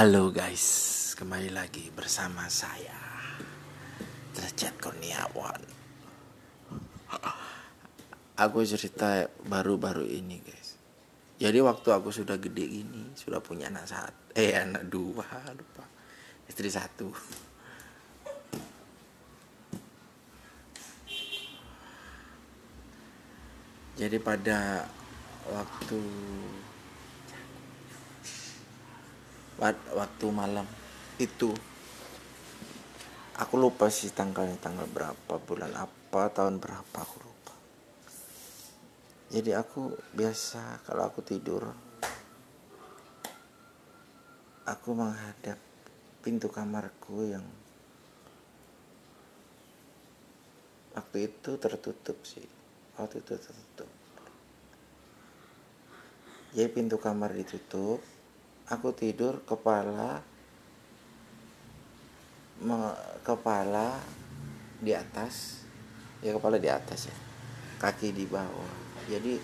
Halo guys, kembali lagi bersama saya Derajat Kurniawan. Aku cerita baru-baru ini guys. Jadi waktu aku sudah gede gini Sudah punya anak satu Eh anak dua lupa. Istri satu. Jadi pada waktu waktu malam itu. Aku lupa sih tanggalnya tanggal berapa bulan apa tahun berapa aku lupa. Jadi aku biasa kalau aku tidur aku menghadap pintu kamarku yang waktu itu tertutup sih. Waktu itu tertutup. Jadi pintu kamar ditutup aku tidur kepala me, kepala di atas. Ya kepala di atas ya. Kaki di bawah. Jadi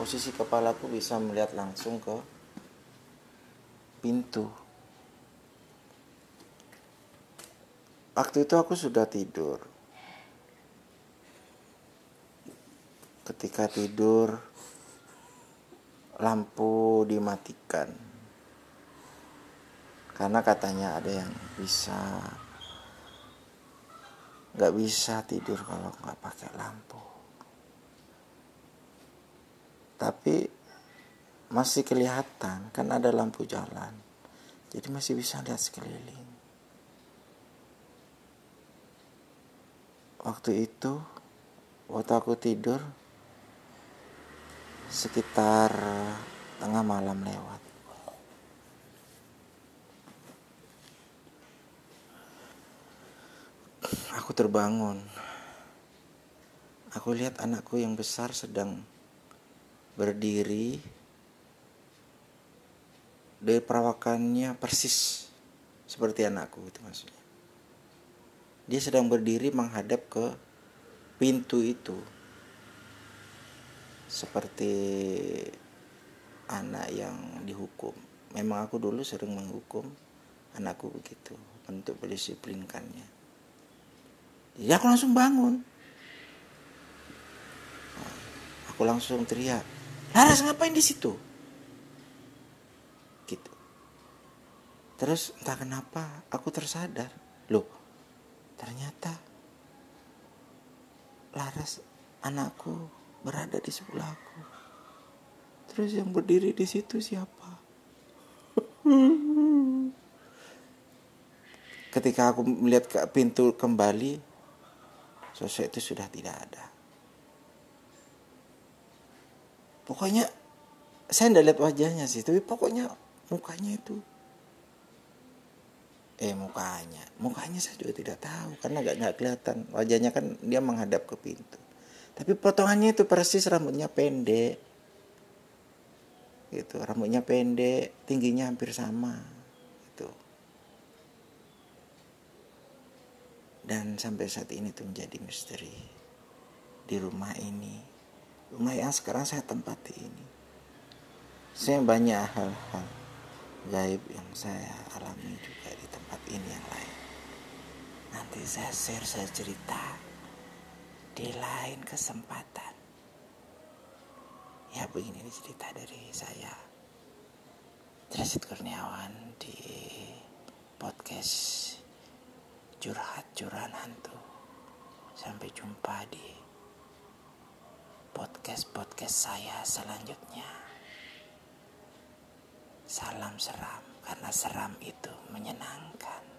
posisi kepalaku bisa melihat langsung ke pintu. Waktu itu aku sudah tidur. Ketika tidur lampu dimatikan karena katanya ada yang bisa nggak bisa tidur kalau nggak pakai lampu. Tapi masih kelihatan kan ada lampu jalan. Jadi masih bisa lihat sekeliling. Waktu itu waktu aku tidur sekitar tengah malam lewat Aku terbangun. Aku lihat anakku yang besar sedang berdiri. Dari perawakannya persis seperti anakku itu maksudnya. Dia sedang berdiri menghadap ke pintu itu. Seperti anak yang dihukum. Memang aku dulu sering menghukum anakku begitu untuk mendisiplinkannya ya aku langsung bangun. Aku langsung teriak Laras ngapain di situ? Gitu. Terus entah kenapa aku tersadar loh ternyata Laras anakku berada di sebelahku terus yang berdiri di situ siapa? Ketika aku melihat ke pintu kembali sosok itu sudah tidak ada. Pokoknya saya tidak lihat wajahnya sih tapi pokoknya mukanya itu. Eh mukanya. Mukanya saya juga tidak tahu karena nggak nggak kelihatan. Wajahnya kan dia menghadap ke pintu. Tapi potongannya itu persis rambutnya pendek. Gitu rambutnya pendek tingginya hampir sama dan sampai saat ini itu menjadi misteri di rumah ini. Rumah yang sekarang saya tempati ini. Saya banyak hal-hal gaib yang saya alami juga di tempat ini yang lain. Nanti saya share saya cerita di lain kesempatan. Ya begini cerita dari saya. Derajat Kurniawan di podcast curhat-curhat hantu. Sampai jumpa di podcast-podcast saya selanjutnya. Salam seram karena seram itu menyenangkan.